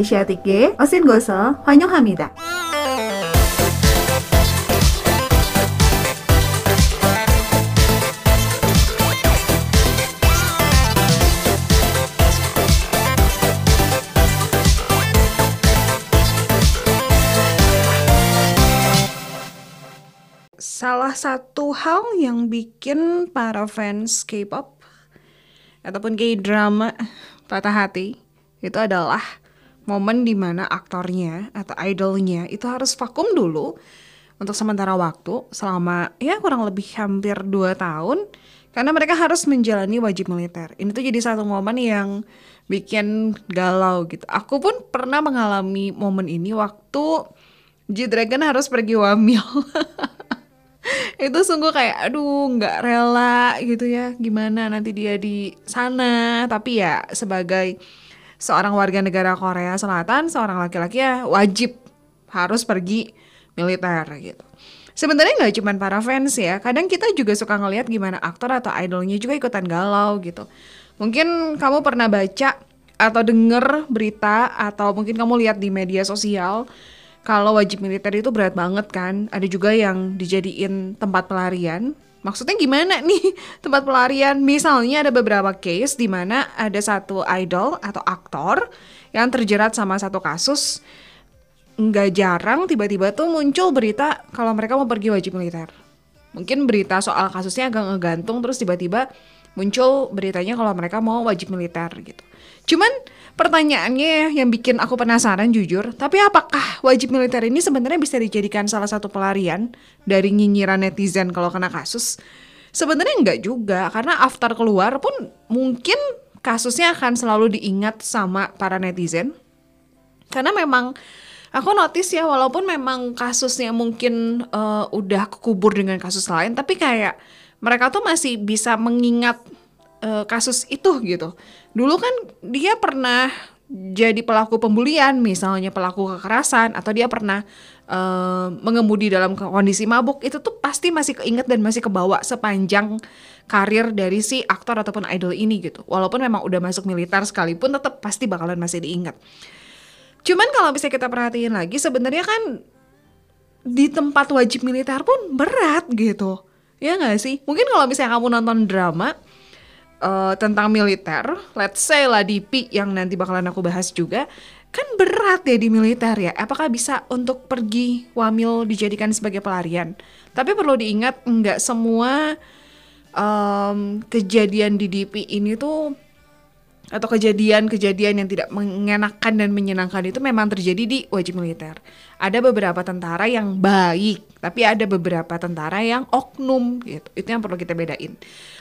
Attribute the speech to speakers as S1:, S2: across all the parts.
S1: Asiatique 오신 곳을 환영합니다.
S2: Salah satu hal yang bikin para fans K-pop ataupun K-drama patah hati itu adalah momen di mana aktornya atau idolnya itu harus vakum dulu untuk sementara waktu selama ya kurang lebih hampir 2 tahun karena mereka harus menjalani wajib militer. Ini tuh jadi satu momen yang bikin galau gitu. Aku pun pernah mengalami momen ini waktu G-Dragon harus pergi wamil. itu sungguh kayak aduh nggak rela gitu ya gimana nanti dia di sana tapi ya sebagai seorang warga negara Korea Selatan seorang laki-laki ya wajib harus pergi militer gitu sebenarnya nggak cuma para fans ya kadang kita juga suka ngelihat gimana aktor atau idolnya juga ikutan galau gitu mungkin kamu pernah baca atau denger berita atau mungkin kamu lihat di media sosial kalau wajib militer itu berat banget kan. Ada juga yang dijadiin tempat pelarian. Maksudnya gimana nih tempat pelarian? Misalnya ada beberapa case di mana ada satu idol atau aktor yang terjerat sama satu kasus. Nggak jarang tiba-tiba tuh muncul berita kalau mereka mau pergi wajib militer. Mungkin berita soal kasusnya agak ngegantung terus tiba-tiba muncul beritanya kalau mereka mau wajib militer gitu. Cuman pertanyaannya yang bikin aku penasaran jujur, tapi apakah wajib militer ini sebenarnya bisa dijadikan salah satu pelarian dari nyinyiran netizen kalau kena kasus? Sebenarnya enggak juga, karena after keluar pun mungkin kasusnya akan selalu diingat sama para netizen. Karena memang aku notice ya walaupun memang kasusnya mungkin uh, udah kekubur dengan kasus lain, tapi kayak mereka tuh masih bisa mengingat uh, kasus itu gitu. Dulu kan dia pernah jadi pelaku pembulian, misalnya pelaku kekerasan, atau dia pernah uh, mengemudi dalam kondisi mabuk, itu tuh pasti masih keinget dan masih kebawa sepanjang karir dari si aktor ataupun idol ini gitu. Walaupun memang udah masuk militer sekalipun, tetap pasti bakalan masih diingat. Cuman kalau bisa kita perhatiin lagi, sebenarnya kan di tempat wajib militer pun berat gitu. Ya nggak sih? Mungkin kalau misalnya kamu nonton drama, uh, tentang militer, let's say lah P yang nanti bakalan aku bahas juga, kan berat ya di militer ya. Apakah bisa untuk pergi wamil dijadikan sebagai pelarian? Tapi perlu diingat nggak semua um, kejadian di DP ini tuh atau kejadian-kejadian yang tidak mengenakan dan menyenangkan itu memang terjadi di wajib militer. Ada beberapa tentara yang baik, tapi ada beberapa tentara yang oknum gitu. Itu yang perlu kita bedain.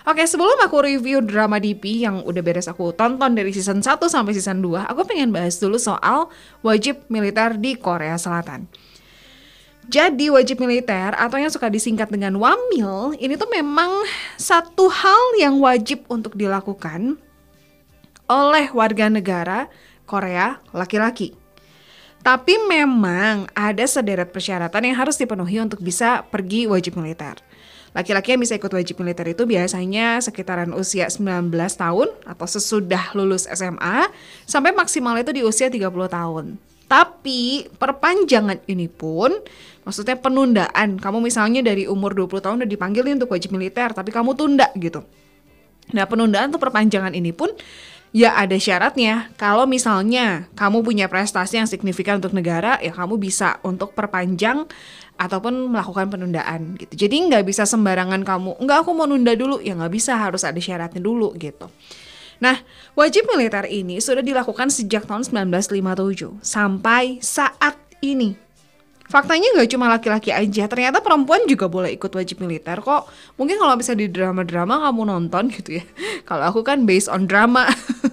S2: Oke, sebelum aku review drama DP yang udah beres aku tonton dari season 1 sampai season 2, aku pengen bahas dulu soal wajib militer di Korea Selatan. Jadi wajib militer atau yang suka disingkat dengan WAMIL ini tuh memang satu hal yang wajib untuk dilakukan oleh warga negara Korea laki-laki. Tapi memang ada sederet persyaratan yang harus dipenuhi untuk bisa pergi wajib militer. Laki-laki yang bisa ikut wajib militer itu biasanya sekitaran usia 19 tahun atau sesudah lulus SMA sampai maksimal itu di usia 30 tahun. Tapi perpanjangan ini pun maksudnya penundaan. Kamu misalnya dari umur 20 tahun udah dipanggil untuk wajib militer tapi kamu tunda gitu. Nah, penundaan atau perpanjangan ini pun Ya ada syaratnya. Kalau misalnya kamu punya prestasi yang signifikan untuk negara, ya kamu bisa untuk perpanjang ataupun melakukan penundaan gitu. Jadi nggak bisa sembarangan kamu, nggak aku mau nunda dulu, ya nggak bisa harus ada syaratnya dulu gitu. Nah, wajib militer ini sudah dilakukan sejak tahun 1957 sampai saat ini faktanya nggak cuma laki-laki aja ternyata perempuan juga boleh ikut wajib militer kok. Mungkin kalau bisa di drama-drama kamu nonton gitu ya. Kalau aku kan based on drama.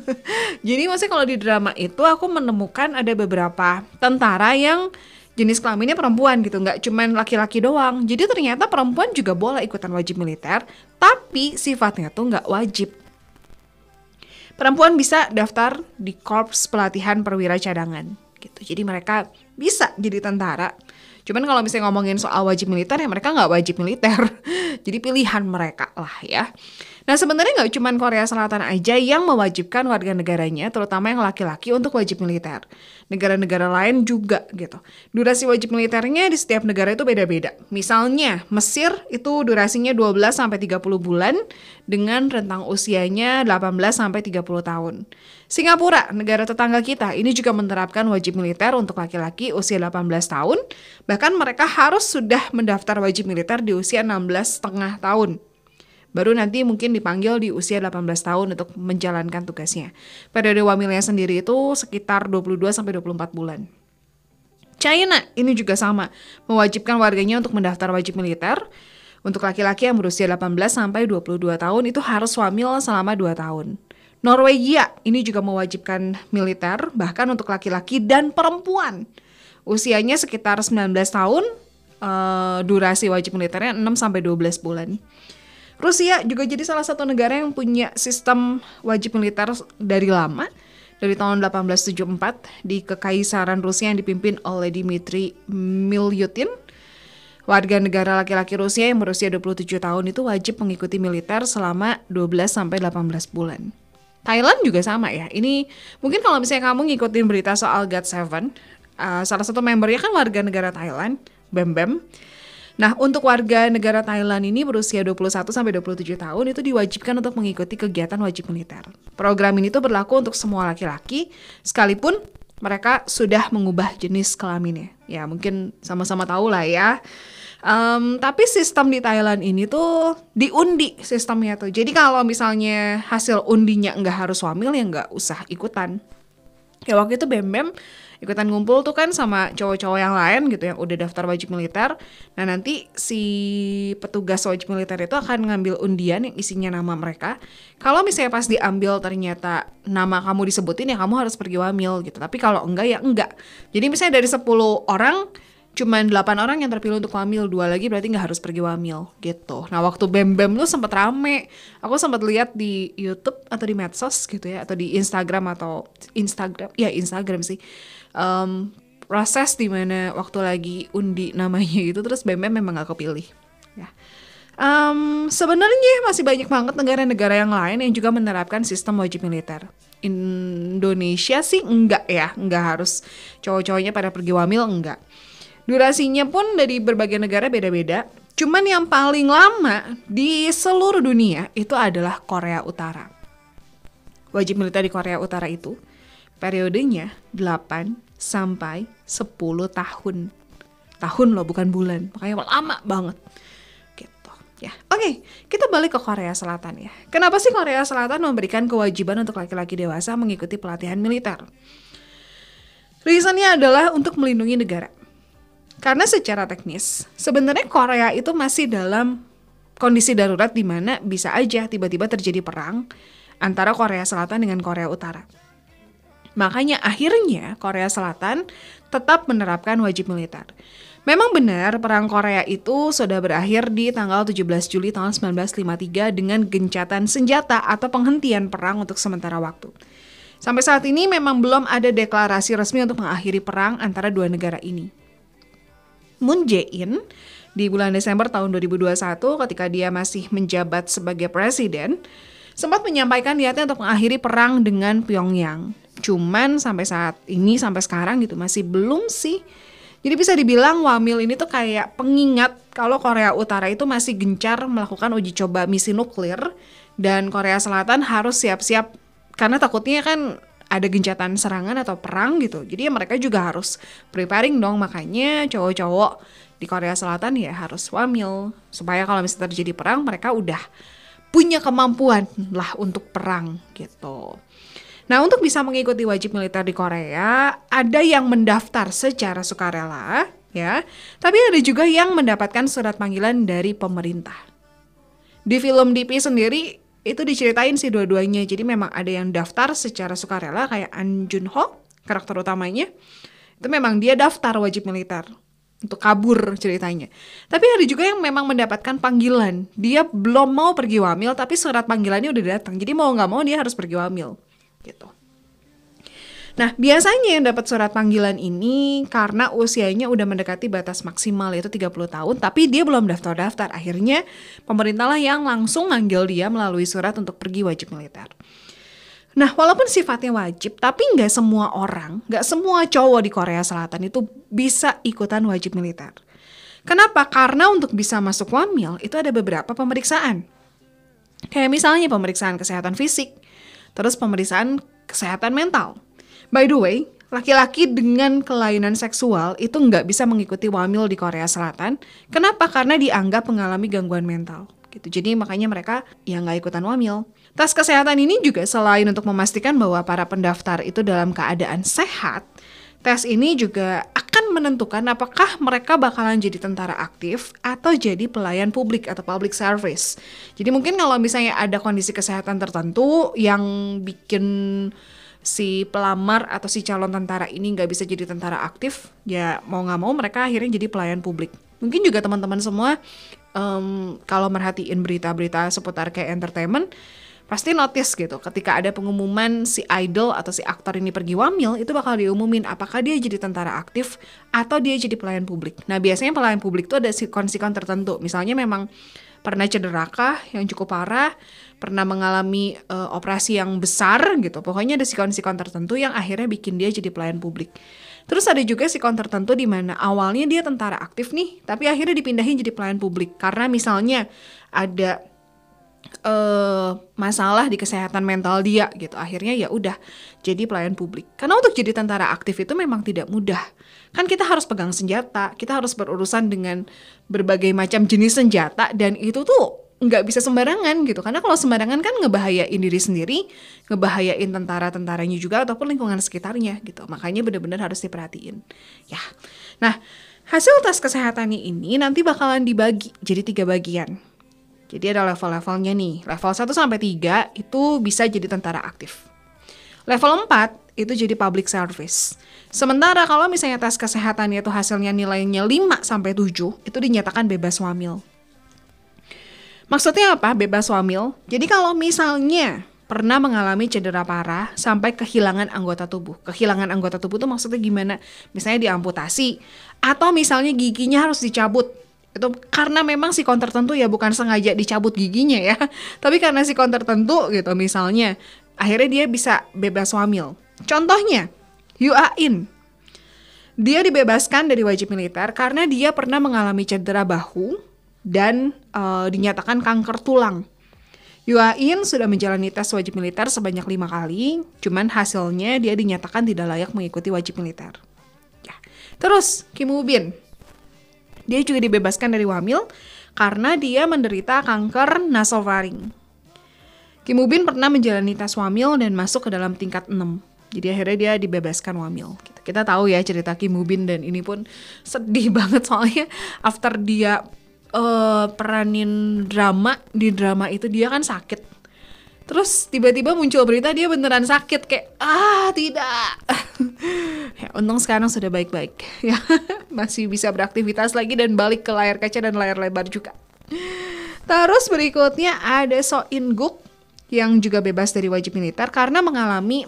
S2: Jadi maksudnya kalau di drama itu aku menemukan ada beberapa tentara yang jenis kelaminnya perempuan gitu nggak cuma laki-laki doang. Jadi ternyata perempuan juga boleh ikutan wajib militer tapi sifatnya tuh nggak wajib. Perempuan bisa daftar di korps pelatihan perwira cadangan gitu. Jadi mereka bisa jadi tentara Cuman kalau misalnya ngomongin soal wajib militer ya mereka nggak wajib militer. Jadi pilihan mereka lah ya. Nah sebenarnya nggak cuma Korea Selatan aja yang mewajibkan warga negaranya, terutama yang laki-laki untuk wajib militer. Negara-negara lain juga gitu. Durasi wajib militernya di setiap negara itu beda-beda. Misalnya Mesir itu durasinya 12 sampai 30 bulan dengan rentang usianya 18 sampai 30 tahun. Singapura, negara tetangga kita, ini juga menerapkan wajib militer untuk laki-laki usia 18 tahun, bahkan mereka harus sudah mendaftar wajib militer di usia 16 setengah tahun baru nanti mungkin dipanggil di usia 18 tahun untuk menjalankan tugasnya. Periode wamilnya sendiri itu sekitar 22 sampai 24 bulan. China ini juga sama, mewajibkan warganya untuk mendaftar wajib militer. Untuk laki-laki yang berusia 18 sampai 22 tahun itu harus wamil selama 2 tahun. Norwegia ini juga mewajibkan militer bahkan untuk laki-laki dan perempuan. Usianya sekitar 19 tahun, uh, durasi wajib militernya 6 sampai 12 bulan. Rusia juga jadi salah satu negara yang punya sistem wajib militer dari lama dari tahun 1874 di Kekaisaran Rusia yang dipimpin oleh Dmitry Milyutin. Warga negara laki-laki Rusia yang berusia 27 tahun itu wajib mengikuti militer selama 12 sampai 18 bulan. Thailand juga sama ya. Ini mungkin kalau misalnya kamu ngikutin berita soal God7, uh, salah satu membernya kan warga negara Thailand, Bem Bem. Nah, untuk warga negara Thailand ini berusia 21 sampai 27 tahun itu diwajibkan untuk mengikuti kegiatan wajib militer. Program ini tuh berlaku untuk semua laki-laki sekalipun mereka sudah mengubah jenis kelaminnya. Ya, mungkin sama-sama tahu lah ya. Um, tapi sistem di Thailand ini tuh diundi sistemnya tuh. Jadi kalau misalnya hasil undinya nggak harus wamil ya nggak usah ikutan. Ya waktu itu Bem Bem ikutan ngumpul tuh kan sama cowok-cowok yang lain gitu yang udah daftar wajib militer. Nah nanti si petugas wajib militer itu akan ngambil undian yang isinya nama mereka. Kalau misalnya pas diambil ternyata nama kamu disebutin ya kamu harus pergi wamil gitu. Tapi kalau enggak ya enggak. Jadi misalnya dari 10 orang cuman 8 orang yang terpilih untuk wamil, dua lagi berarti nggak harus pergi wamil gitu. Nah waktu bem bem tuh sempat rame, aku sempat lihat di YouTube atau di medsos gitu ya, atau di Instagram atau Instagram, ya Instagram sih um, proses di mana waktu lagi undi namanya itu terus bem memang gak kepilih. Ya. Um, sebenarnya masih banyak banget negara-negara yang lain yang juga menerapkan sistem wajib militer. Indonesia sih enggak ya enggak harus cowok-cowoknya pada pergi wamil enggak durasinya pun dari berbagai negara beda-beda. Cuman yang paling lama di seluruh dunia itu adalah Korea Utara. Wajib militer di Korea Utara itu periodenya 8 sampai 10 tahun. Tahun loh bukan bulan, makanya lama banget. Gitu ya. Oke, kita balik ke Korea Selatan ya. Kenapa sih Korea Selatan memberikan kewajiban untuk laki-laki dewasa mengikuti pelatihan militer? Reasonnya adalah untuk melindungi negara. Karena secara teknis, sebenarnya Korea itu masih dalam kondisi darurat di mana bisa aja tiba-tiba terjadi perang antara Korea Selatan dengan Korea Utara. Makanya akhirnya Korea Selatan tetap menerapkan wajib militer. Memang benar perang Korea itu sudah berakhir di tanggal 17 Juli tahun 1953 dengan gencatan senjata atau penghentian perang untuk sementara waktu. Sampai saat ini memang belum ada deklarasi resmi untuk mengakhiri perang antara dua negara ini. Moon Jae-in di bulan Desember tahun 2021 ketika dia masih menjabat sebagai presiden sempat menyampaikan niatnya untuk mengakhiri perang dengan Pyongyang. Cuman sampai saat ini sampai sekarang gitu masih belum sih. Jadi bisa dibilang Wamil ini tuh kayak pengingat kalau Korea Utara itu masih gencar melakukan uji coba misi nuklir dan Korea Selatan harus siap-siap karena takutnya kan ada gencatan serangan atau perang gitu. Jadi ya mereka juga harus preparing dong makanya cowok-cowok di Korea Selatan ya harus wamil supaya kalau misalnya terjadi perang mereka udah punya kemampuan lah untuk perang gitu. Nah, untuk bisa mengikuti wajib militer di Korea, ada yang mendaftar secara sukarela, ya. Tapi ada juga yang mendapatkan surat panggilan dari pemerintah. Di film DP sendiri itu diceritain sih dua-duanya. Jadi memang ada yang daftar secara sukarela kayak An Jun Ho, karakter utamanya. Itu memang dia daftar wajib militer untuk kabur ceritanya. Tapi ada juga yang memang mendapatkan panggilan. Dia belum mau pergi wamil tapi surat panggilannya udah datang. Jadi mau nggak mau dia harus pergi wamil gitu. Nah, biasanya yang dapat surat panggilan ini karena usianya udah mendekati batas maksimal yaitu 30 tahun, tapi dia belum daftar-daftar. Akhirnya pemerintah lah yang langsung manggil dia melalui surat untuk pergi wajib militer. Nah, walaupun sifatnya wajib, tapi nggak semua orang, nggak semua cowok di Korea Selatan itu bisa ikutan wajib militer. Kenapa? Karena untuk bisa masuk wamil itu ada beberapa pemeriksaan. Kayak misalnya pemeriksaan kesehatan fisik, terus pemeriksaan kesehatan mental. By the way, laki-laki dengan kelainan seksual itu nggak bisa mengikuti wamil di Korea Selatan. Kenapa? Karena dianggap mengalami gangguan mental. Gitu. Jadi makanya mereka yang nggak ikutan wamil. Tes kesehatan ini juga selain untuk memastikan bahwa para pendaftar itu dalam keadaan sehat, tes ini juga akan menentukan apakah mereka bakalan jadi tentara aktif atau jadi pelayan publik atau public service. Jadi mungkin kalau misalnya ada kondisi kesehatan tertentu yang bikin si pelamar atau si calon tentara ini nggak bisa jadi tentara aktif, ya mau nggak mau mereka akhirnya jadi pelayan publik. Mungkin juga teman-teman semua um, kalau merhatiin berita-berita seputar kayak entertainment, pasti notice gitu ketika ada pengumuman si idol atau si aktor ini pergi wamil itu bakal diumumin apakah dia jadi tentara aktif atau dia jadi pelayan publik. Nah biasanya pelayan publik itu ada sikon-sikon tertentu. Misalnya memang pernah cederakah yang cukup parah, pernah mengalami uh, operasi yang besar gitu. Pokoknya ada sikon-sikon tertentu yang akhirnya bikin dia jadi pelayan publik. Terus ada juga sikon tertentu di mana awalnya dia tentara aktif nih, tapi akhirnya dipindahin jadi pelayan publik karena misalnya ada uh, masalah di kesehatan mental dia gitu. Akhirnya ya udah jadi pelayan publik. Karena untuk jadi tentara aktif itu memang tidak mudah. Kan kita harus pegang senjata, kita harus berurusan dengan berbagai macam jenis senjata dan itu tuh nggak bisa sembarangan gitu karena kalau sembarangan kan ngebahayain diri sendiri ngebahayain tentara-tentaranya juga ataupun lingkungan sekitarnya gitu makanya benar-benar harus diperhatiin ya nah hasil tes kesehatannya ini nanti bakalan dibagi jadi tiga bagian jadi ada level-levelnya nih. Level 1 sampai 3 itu bisa jadi tentara aktif. Level 4 itu jadi public service. Sementara kalau misalnya tes kesehatan itu hasilnya nilainya 5 sampai 7, itu dinyatakan bebas wamil. Maksudnya apa bebas wamil? Jadi kalau misalnya pernah mengalami cedera parah sampai kehilangan anggota tubuh. Kehilangan anggota tubuh itu maksudnya gimana? Misalnya diamputasi atau misalnya giginya harus dicabut itu karena memang si sikon tertentu ya bukan sengaja dicabut giginya ya tapi karena si sikon tertentu gitu misalnya akhirnya dia bisa bebas wamil contohnya Yu Ain dia dibebaskan dari wajib militer karena dia pernah mengalami cedera bahu dan uh, dinyatakan kanker tulang. Yu Ain sudah menjalani tes wajib militer sebanyak lima kali, cuman hasilnya dia dinyatakan tidak layak mengikuti wajib militer. Ya. Terus Kim Woo Bin, dia juga dibebaskan dari wamil karena dia menderita kanker nasofaring. Kim Ubin pernah menjalani tes wamil dan masuk ke dalam tingkat 6. Jadi akhirnya dia dibebaskan wamil. Kita, kita tahu ya cerita Kim Ubin dan ini pun sedih banget soalnya after dia uh, peranin drama di drama itu dia kan sakit Terus tiba-tiba muncul berita dia beneran sakit kayak ah tidak. ya, untung sekarang sudah baik-baik ya masih bisa beraktivitas lagi dan balik ke layar kaca dan layar lebar juga. Terus berikutnya ada So In Guk yang juga bebas dari wajib militer karena mengalami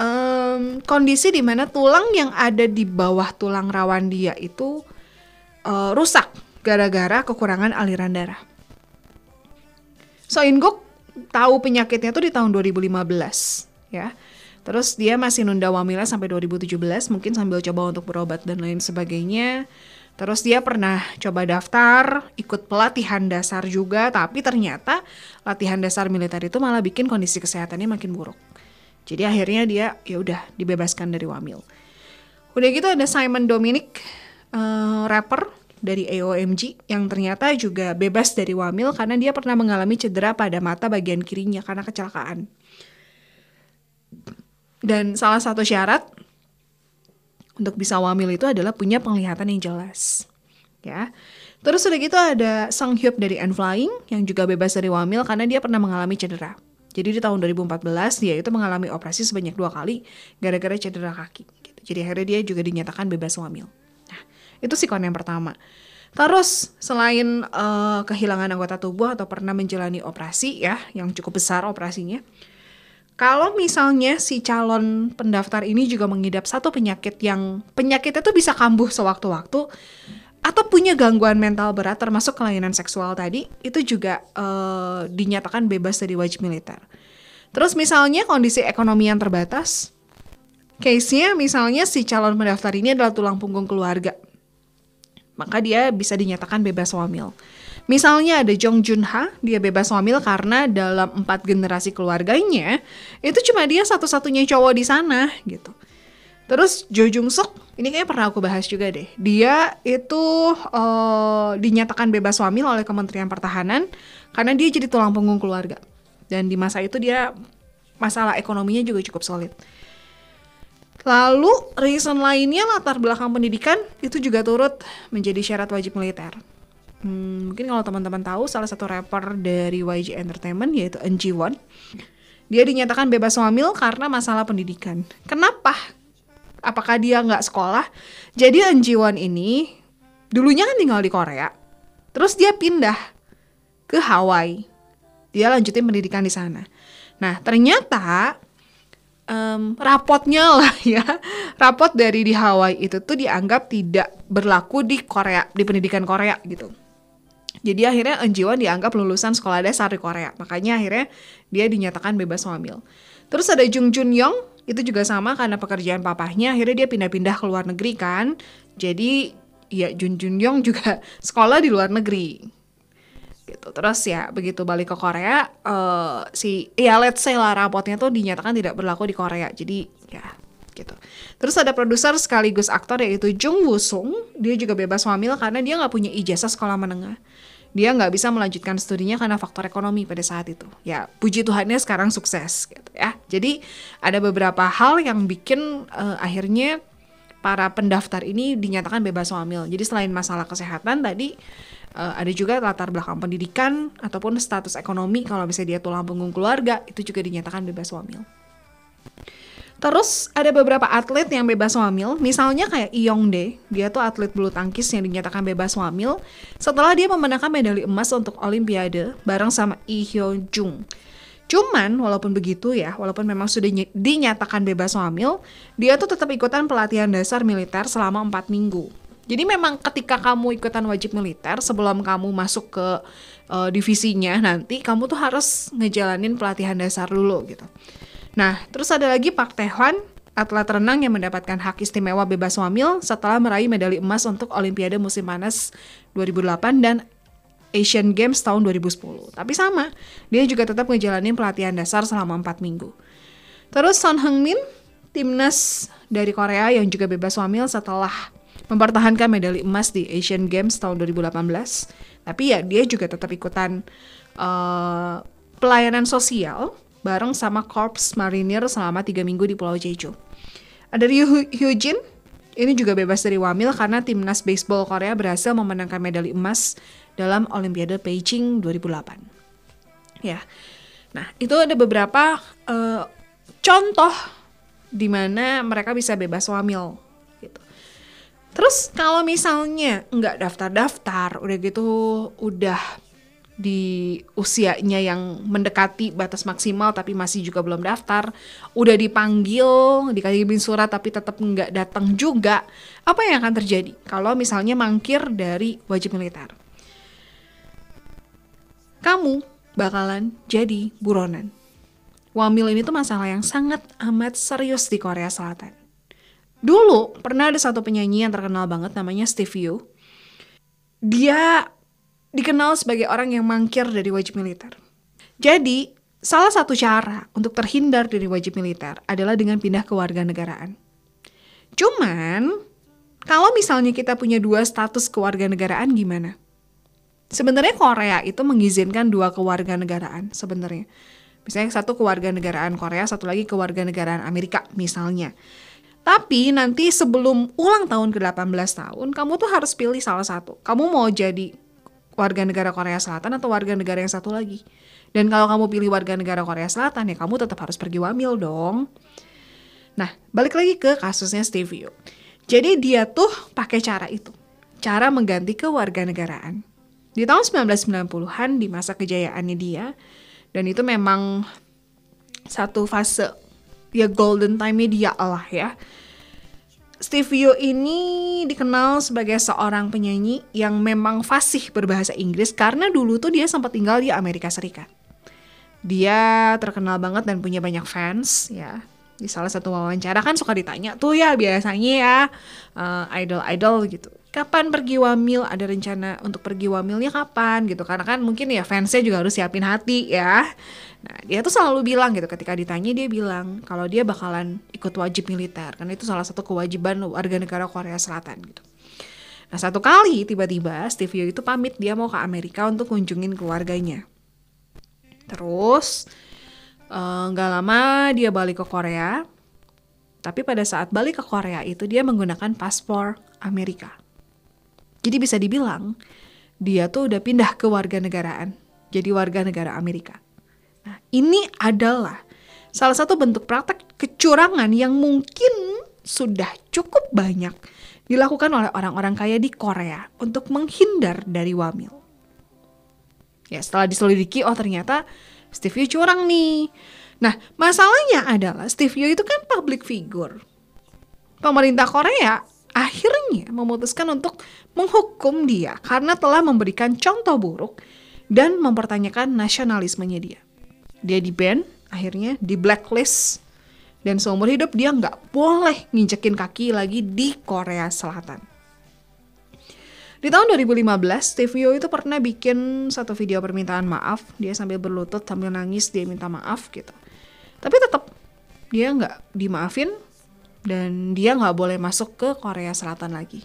S2: um, kondisi di mana tulang yang ada di bawah tulang rawan dia itu uh, rusak gara-gara kekurangan aliran darah. So In Guk tahu penyakitnya tuh di tahun 2015 ya. Terus dia masih nunda wamilnya sampai 2017 mungkin sambil coba untuk berobat dan lain sebagainya. Terus dia pernah coba daftar, ikut pelatihan dasar juga, tapi ternyata latihan dasar militer itu malah bikin kondisi kesehatannya makin buruk. Jadi akhirnya dia ya udah dibebaskan dari wamil. Udah gitu ada Simon Dominic, uh, rapper dari AOMG yang ternyata juga bebas dari wamil karena dia pernah mengalami cedera pada mata bagian kirinya karena kecelakaan. Dan salah satu syarat untuk bisa wamil itu adalah punya penglihatan yang jelas. Ya. Terus udah gitu ada Sang Hyuk dari N Flying yang juga bebas dari wamil karena dia pernah mengalami cedera. Jadi di tahun 2014 dia itu mengalami operasi sebanyak dua kali gara-gara cedera kaki. Gitu. Jadi akhirnya dia juga dinyatakan bebas wamil. Itu sikon yang pertama. Terus selain uh, kehilangan anggota tubuh atau pernah menjalani operasi ya yang cukup besar operasinya, kalau misalnya si calon pendaftar ini juga mengidap satu penyakit yang penyakitnya tuh bisa kambuh sewaktu-waktu atau punya gangguan mental berat termasuk kelainan seksual tadi itu juga uh, dinyatakan bebas dari wajib militer. Terus misalnya kondisi ekonomi yang terbatas, case-nya misalnya si calon pendaftar ini adalah tulang punggung keluarga, maka dia bisa dinyatakan bebas wamil. Misalnya ada Jong Jun Ha, dia bebas wamil karena dalam empat generasi keluarganya itu cuma dia satu-satunya cowok di sana gitu. Terus Jo Jung Suk, ini kayaknya pernah aku bahas juga deh. Dia itu uh, dinyatakan bebas wamil oleh Kementerian Pertahanan karena dia jadi tulang punggung keluarga. Dan di masa itu dia masalah ekonominya juga cukup solid. Lalu reason lainnya latar belakang pendidikan itu juga turut menjadi syarat wajib militer. Hmm, mungkin kalau teman-teman tahu salah satu rapper dari YG Entertainment yaitu NG Won. Dia dinyatakan bebas wamil karena masalah pendidikan. Kenapa? Apakah dia nggak sekolah? Jadi NG Won ini dulunya kan tinggal di Korea. Terus dia pindah ke Hawaii. Dia lanjutin pendidikan di sana. Nah, ternyata um, rapotnya lah ya rapot dari di Hawaii itu tuh dianggap tidak berlaku di Korea di pendidikan Korea gitu jadi akhirnya Enjiwan dianggap lulusan sekolah dasar di Korea. Makanya akhirnya dia dinyatakan bebas hamil. Terus ada Jung Jun Yong, itu juga sama karena pekerjaan papahnya. Akhirnya dia pindah-pindah ke luar negeri kan. Jadi ya Jun Jun Yong juga sekolah di luar negeri. Gitu. Terus ya begitu balik ke Korea, uh, si ya let's say lah rapotnya tuh dinyatakan tidak berlaku di Korea. Jadi ya gitu. Terus ada produser sekaligus aktor yaitu Jung Woo Sung. Dia juga bebas hamil karena dia nggak punya ijazah sekolah menengah dia nggak bisa melanjutkan studinya karena faktor ekonomi pada saat itu. Ya, puji Tuhannya sekarang sukses gitu ya. Jadi ada beberapa hal yang bikin uh, akhirnya para pendaftar ini dinyatakan bebas hamil. Jadi selain masalah kesehatan tadi uh, ada juga latar belakang pendidikan ataupun status ekonomi kalau misalnya dia tulang punggung keluarga itu juga dinyatakan bebas hamil. Terus ada beberapa atlet yang bebas wamil, misalnya kayak Iyongde, dia tuh atlet bulu tangkis yang dinyatakan bebas wamil setelah dia memenangkan medali emas untuk Olimpiade bareng sama Lee Hyo Jung. Cuman walaupun begitu ya, walaupun memang sudah dinyatakan bebas wamil, dia tuh tetap ikutan pelatihan dasar militer selama 4 minggu. Jadi memang ketika kamu ikutan wajib militer sebelum kamu masuk ke uh, divisinya nanti kamu tuh harus ngejalanin pelatihan dasar dulu gitu. Nah, terus ada lagi Pak Tehwan, atlet renang yang mendapatkan hak istimewa bebas wamil setelah meraih medali emas untuk Olimpiade musim panas 2008 dan Asian Games tahun 2010. Tapi sama, dia juga tetap ngejalanin pelatihan dasar selama 4 minggu. Terus Son Heung-min, timnas dari Korea yang juga bebas wamil setelah mempertahankan medali emas di Asian Games tahun 2018. Tapi ya dia juga tetap ikutan uh, pelayanan sosial bareng sama Corps Marinir selama tiga minggu di Pulau Jeju. Ada Ryu Hyujin, ini juga bebas dari wamil karena timnas baseball Korea berhasil memenangkan medali emas dalam Olimpiade Beijing 2008. Ya, nah itu ada beberapa uh, contoh di mana mereka bisa bebas wamil. Terus kalau misalnya nggak daftar-daftar, udah gitu udah di usianya yang mendekati batas maksimal tapi masih juga belum daftar, udah dipanggil, dikirimin surat tapi tetap nggak datang juga, apa yang akan terjadi kalau misalnya mangkir dari wajib militer? Kamu bakalan jadi buronan. Wamil ini tuh masalah yang sangat amat serius di Korea Selatan. Dulu pernah ada satu penyanyi yang terkenal banget namanya Steve Yu. Dia dikenal sebagai orang yang mangkir dari wajib militer. Jadi, salah satu cara untuk terhindar dari wajib militer adalah dengan pindah ke warga negaraan. Cuman, kalau misalnya kita punya dua status kewarganegaraan gimana? Sebenarnya Korea itu mengizinkan dua kewarganegaraan sebenarnya. Misalnya satu kewarganegaraan Korea, satu lagi kewarganegaraan Amerika misalnya. Tapi nanti sebelum ulang tahun ke-18 tahun, kamu tuh harus pilih salah satu. Kamu mau jadi warga negara Korea Selatan atau warga negara yang satu lagi. Dan kalau kamu pilih warga negara Korea Selatan ya kamu tetap harus pergi wamil dong. Nah, balik lagi ke kasusnya Stevie Jadi dia tuh pakai cara itu. Cara mengganti ke warga negaraan. Di tahun 1990-an di masa kejayaannya dia dan itu memang satu fase ya golden time media lah ya. Steve Yo ini dikenal sebagai seorang penyanyi yang memang fasih berbahasa Inggris karena dulu tuh dia sempat tinggal di Amerika Serikat. Dia terkenal banget dan punya banyak fans ya. Di salah satu wawancara kan suka ditanya tuh ya biasanya ya uh, idol-idol gitu kapan pergi wamil? Ada rencana untuk pergi wamilnya kapan gitu? Karena kan mungkin ya fansnya juga harus siapin hati ya. Nah dia tuh selalu bilang gitu. Ketika ditanya dia bilang kalau dia bakalan ikut wajib militer. Karena itu salah satu kewajiban warga negara Korea Selatan gitu. Nah satu kali tiba-tiba Steve Yo itu pamit. Dia mau ke Amerika untuk kunjungin keluarganya. Terus eh, nggak uh, lama dia balik ke Korea. Tapi pada saat balik ke Korea itu dia menggunakan paspor Amerika jadi bisa dibilang dia tuh udah pindah ke warga negaraan, jadi warga negara Amerika. Nah, ini adalah salah satu bentuk praktek kecurangan yang mungkin sudah cukup banyak dilakukan oleh orang-orang kaya di Korea untuk menghindar dari wamil. Ya, setelah diselidiki, oh ternyata Steve Yu curang nih. Nah, masalahnya adalah Steve Yu itu kan public figure. Pemerintah Korea akhirnya memutuskan untuk menghukum dia karena telah memberikan contoh buruk dan mempertanyakan nasionalismenya dia. Dia di ban, akhirnya di blacklist, dan seumur hidup dia nggak boleh nginjekin kaki lagi di Korea Selatan. Di tahun 2015, Steve Yo itu pernah bikin satu video permintaan maaf. Dia sambil berlutut, sambil nangis, dia minta maaf gitu. Tapi tetap dia nggak dimaafin dan dia nggak boleh masuk ke Korea Selatan lagi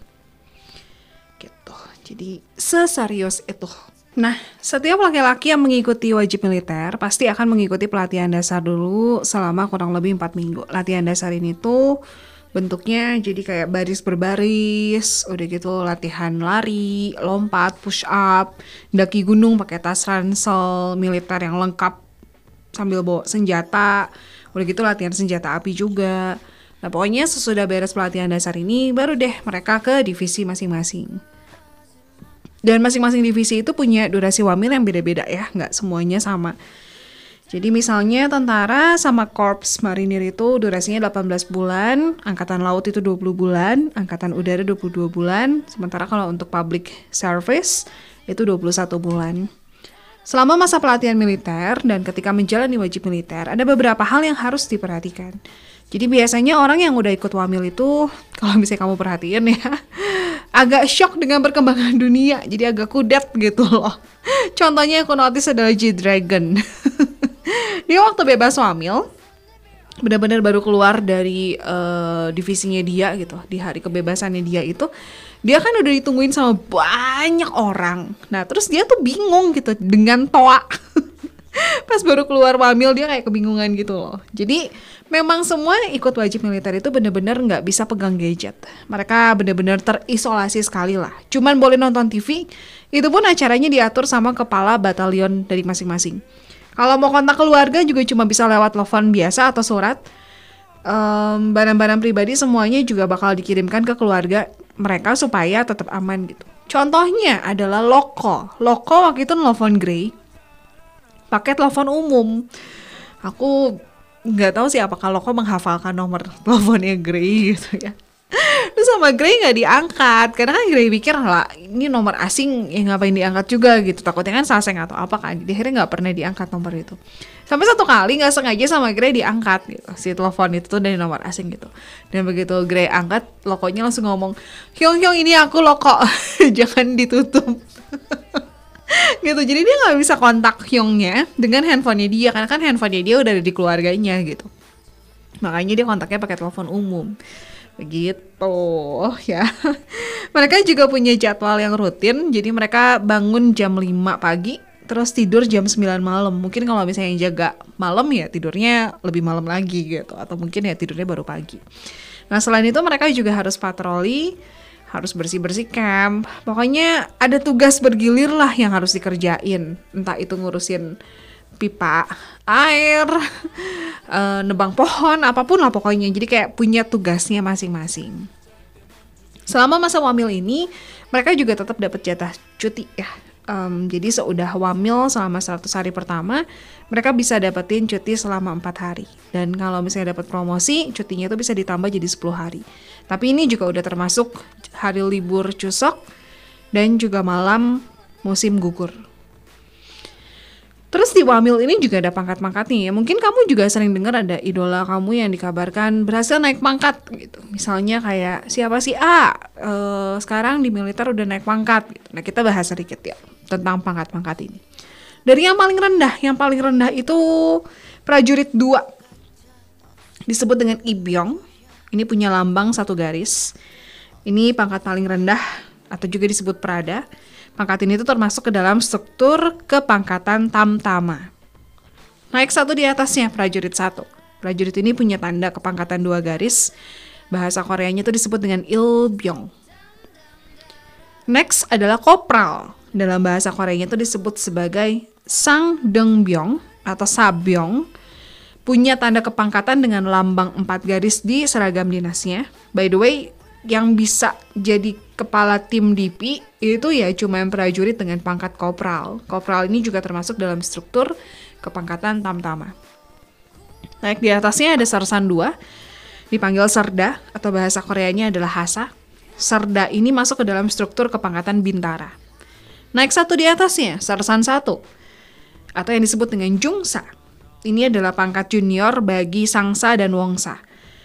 S2: gitu jadi seserius itu Nah, setiap laki-laki yang mengikuti wajib militer pasti akan mengikuti pelatihan dasar dulu selama kurang lebih 4 minggu. Latihan dasar ini tuh bentuknya jadi kayak baris berbaris, udah gitu latihan lari, lompat, push up, daki gunung pakai tas ransel militer yang lengkap sambil bawa senjata, udah gitu latihan senjata api juga. Nah pokoknya sesudah beres pelatihan dasar ini baru deh mereka ke divisi masing-masing. Dan masing-masing divisi itu punya durasi wamil yang beda-beda ya, nggak semuanya sama. Jadi misalnya tentara sama korps marinir itu durasinya 18 bulan, angkatan laut itu 20 bulan, angkatan udara 22 bulan, sementara kalau untuk public service itu 21 bulan. Selama masa pelatihan militer dan ketika menjalani wajib militer, ada beberapa hal yang harus diperhatikan. Jadi biasanya orang yang udah ikut wamil itu, kalau misalnya kamu perhatiin ya, agak shock dengan perkembangan dunia, jadi agak kudet gitu loh. Contohnya aku notice adalah G-Dragon. dia waktu bebas wamil, benar-benar baru keluar dari uh, divisinya dia gitu, di hari kebebasannya dia itu, dia kan udah ditungguin sama banyak orang. Nah terus dia tuh bingung gitu dengan toa. Pas baru keluar wamil dia kayak kebingungan gitu loh. Jadi memang semua ikut wajib militer itu bener-bener nggak bisa pegang gadget. Mereka bener-bener terisolasi sekali lah. Cuman boleh nonton TV, itu pun acaranya diatur sama kepala batalion dari masing-masing. Kalau mau kontak keluarga juga cuma bisa lewat telepon biasa atau surat. Um, barang-barang pribadi semuanya juga bakal dikirimkan ke keluarga mereka supaya tetap aman gitu. Contohnya adalah loko. Loko waktu itu nelfon Grey pakai telepon umum. Aku nggak tahu sih apakah Loko menghafalkan nomor teleponnya Grey gitu ya. Terus sama Grey nggak diangkat karena kan Grey pikir lah ini nomor asing yang ngapain diangkat juga? gitu. Takutnya kan saseng atau apa kan jadi akhirnya nggak pernah diangkat nomor itu. Sampai satu kali nggak sengaja sama Grey diangkat gitu si telepon itu tuh dari nomor asing gitu. Dan begitu Grey angkat Lokonya langsung ngomong Hyung Hyung ini aku Loko. Jangan ditutup gitu jadi dia nggak bisa kontak Hyungnya dengan handphonenya dia karena kan handphonenya dia udah ada di keluarganya gitu. Makanya dia kontaknya pakai telepon umum. Begitu ya. Mereka juga punya jadwal yang rutin jadi mereka bangun jam 5 pagi terus tidur jam 9 malam. Mungkin kalau misalnya yang jaga malam ya tidurnya lebih malam lagi gitu. Atau mungkin ya tidurnya baru pagi. Nah selain itu mereka juga harus patroli harus bersih-bersih camp. Pokoknya ada tugas bergilir lah yang harus dikerjain. Entah itu ngurusin pipa air, uh, nebang pohon, apa pun lah pokoknya. Jadi kayak punya tugasnya masing-masing. Selama masa wamil ini, mereka juga tetap dapat jatah cuti ya. Um, jadi seudah wamil selama 100 hari pertama, mereka bisa dapetin cuti selama empat hari. Dan kalau misalnya dapat promosi, cutinya itu bisa ditambah jadi 10 hari. Tapi ini juga udah termasuk hari libur Cusok dan juga malam musim gugur. Terus di Wamil ini juga ada pangkat-pangkatnya ya. Mungkin kamu juga sering dengar ada idola kamu yang dikabarkan berhasil naik pangkat gitu. Misalnya kayak siapa sih A uh, sekarang di militer udah naik pangkat. Gitu. Nah kita bahas sedikit ya tentang pangkat-pangkat ini. Dari yang paling rendah, yang paling rendah itu prajurit 2 disebut dengan Ibyong. Ini punya lambang satu garis. Ini pangkat paling rendah atau juga disebut Prada. Pangkat ini itu termasuk ke dalam struktur kepangkatan tamtama. Naik satu di atasnya prajurit satu. Prajurit ini punya tanda kepangkatan dua garis. Bahasa Koreanya itu disebut dengan ilbyong. Next adalah kopral. Dalam bahasa Koreanya itu disebut sebagai sang dengbyong atau sabyong. Punya tanda kepangkatan dengan lambang empat garis di seragam dinasnya. By the way, yang bisa jadi kepala tim DP itu ya cuma prajurit dengan pangkat kopral. Kopral ini juga termasuk dalam struktur kepangkatan tamtama. Naik di atasnya ada sersan 2, dipanggil serda atau bahasa Koreanya adalah hasa. Serda ini masuk ke dalam struktur kepangkatan bintara. Naik satu di atasnya, sersan 1, atau yang disebut dengan jungsa. Ini adalah pangkat junior bagi sangsa dan wongsa,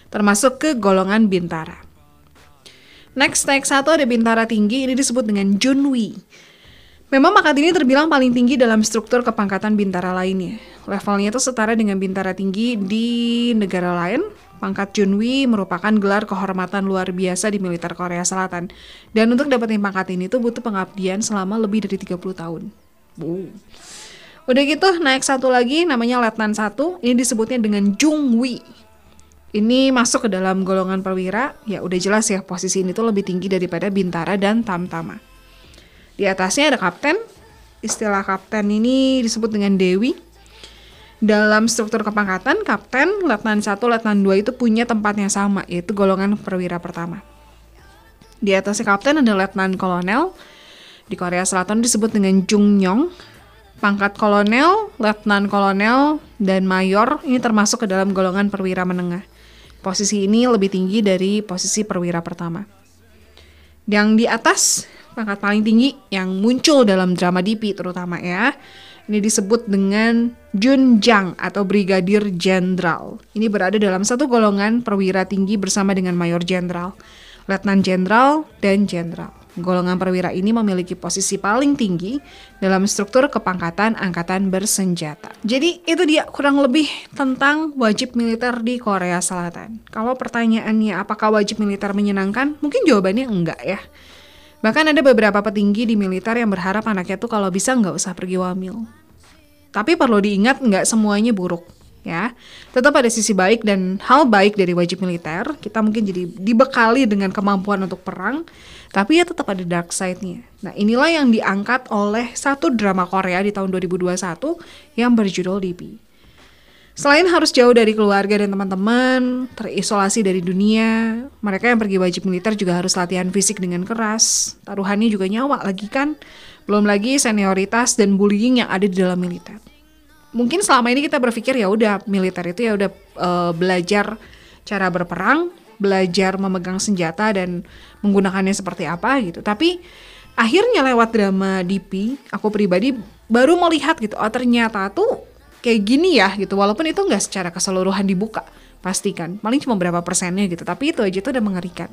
S2: termasuk ke golongan bintara. Next, naik satu ada Bintara Tinggi, ini disebut dengan Junwi. Memang pangkat ini terbilang paling tinggi dalam struktur kepangkatan bintara lainnya. Levelnya itu setara dengan bintara tinggi di negara lain. Pangkat Junwi merupakan gelar kehormatan luar biasa di militer Korea Selatan. Dan untuk dapetin pangkat ini tuh butuh pengabdian selama lebih dari 30 tahun. Udah gitu, naik satu lagi namanya Letnan 1. Ini disebutnya dengan Jungwi ini masuk ke dalam golongan perwira, ya udah jelas ya posisi ini tuh lebih tinggi daripada Bintara dan Tamtama. Di atasnya ada kapten, istilah kapten ini disebut dengan Dewi. Dalam struktur kepangkatan, kapten, letnan 1, letnan 2 itu punya tempat yang sama, yaitu golongan perwira pertama. Di atasnya kapten ada letnan kolonel, di Korea Selatan disebut dengan Jungyong. Pangkat kolonel, letnan kolonel, dan mayor ini termasuk ke dalam golongan perwira menengah. Posisi ini lebih tinggi dari posisi perwira pertama. Yang di atas, pangkat paling tinggi yang muncul dalam drama DP terutama ya. Ini disebut dengan Junjang atau Brigadir Jenderal. Ini berada dalam satu golongan perwira tinggi bersama dengan Mayor Jenderal, Letnan Jenderal, dan Jenderal. Golongan perwira ini memiliki posisi paling tinggi dalam struktur kepangkatan angkatan bersenjata. Jadi itu dia kurang lebih tentang wajib militer di Korea Selatan. Kalau pertanyaannya apakah wajib militer menyenangkan? Mungkin jawabannya enggak ya. Bahkan ada beberapa petinggi di militer yang berharap anaknya tuh kalau bisa nggak usah pergi wamil. Tapi perlu diingat nggak semuanya buruk ya. Tetap ada sisi baik dan hal baik dari wajib militer. Kita mungkin jadi dibekali dengan kemampuan untuk perang, tapi ya tetap ada dark side-nya. Nah, inilah yang diangkat oleh satu drama Korea di tahun 2021 yang berjudul DP. Selain harus jauh dari keluarga dan teman-teman, terisolasi dari dunia, mereka yang pergi wajib militer juga harus latihan fisik dengan keras. Taruhannya juga nyawa lagi kan. Belum lagi senioritas dan bullying yang ada di dalam militer. Mungkin selama ini kita berpikir ya udah militer itu ya udah uh, belajar cara berperang, belajar memegang senjata dan menggunakannya seperti apa gitu. Tapi akhirnya lewat drama DP, aku pribadi baru melihat gitu, oh ternyata tuh kayak gini ya gitu. Walaupun itu nggak secara keseluruhan dibuka, pastikan. Paling cuma berapa persennya gitu. Tapi itu aja tuh udah mengerikan.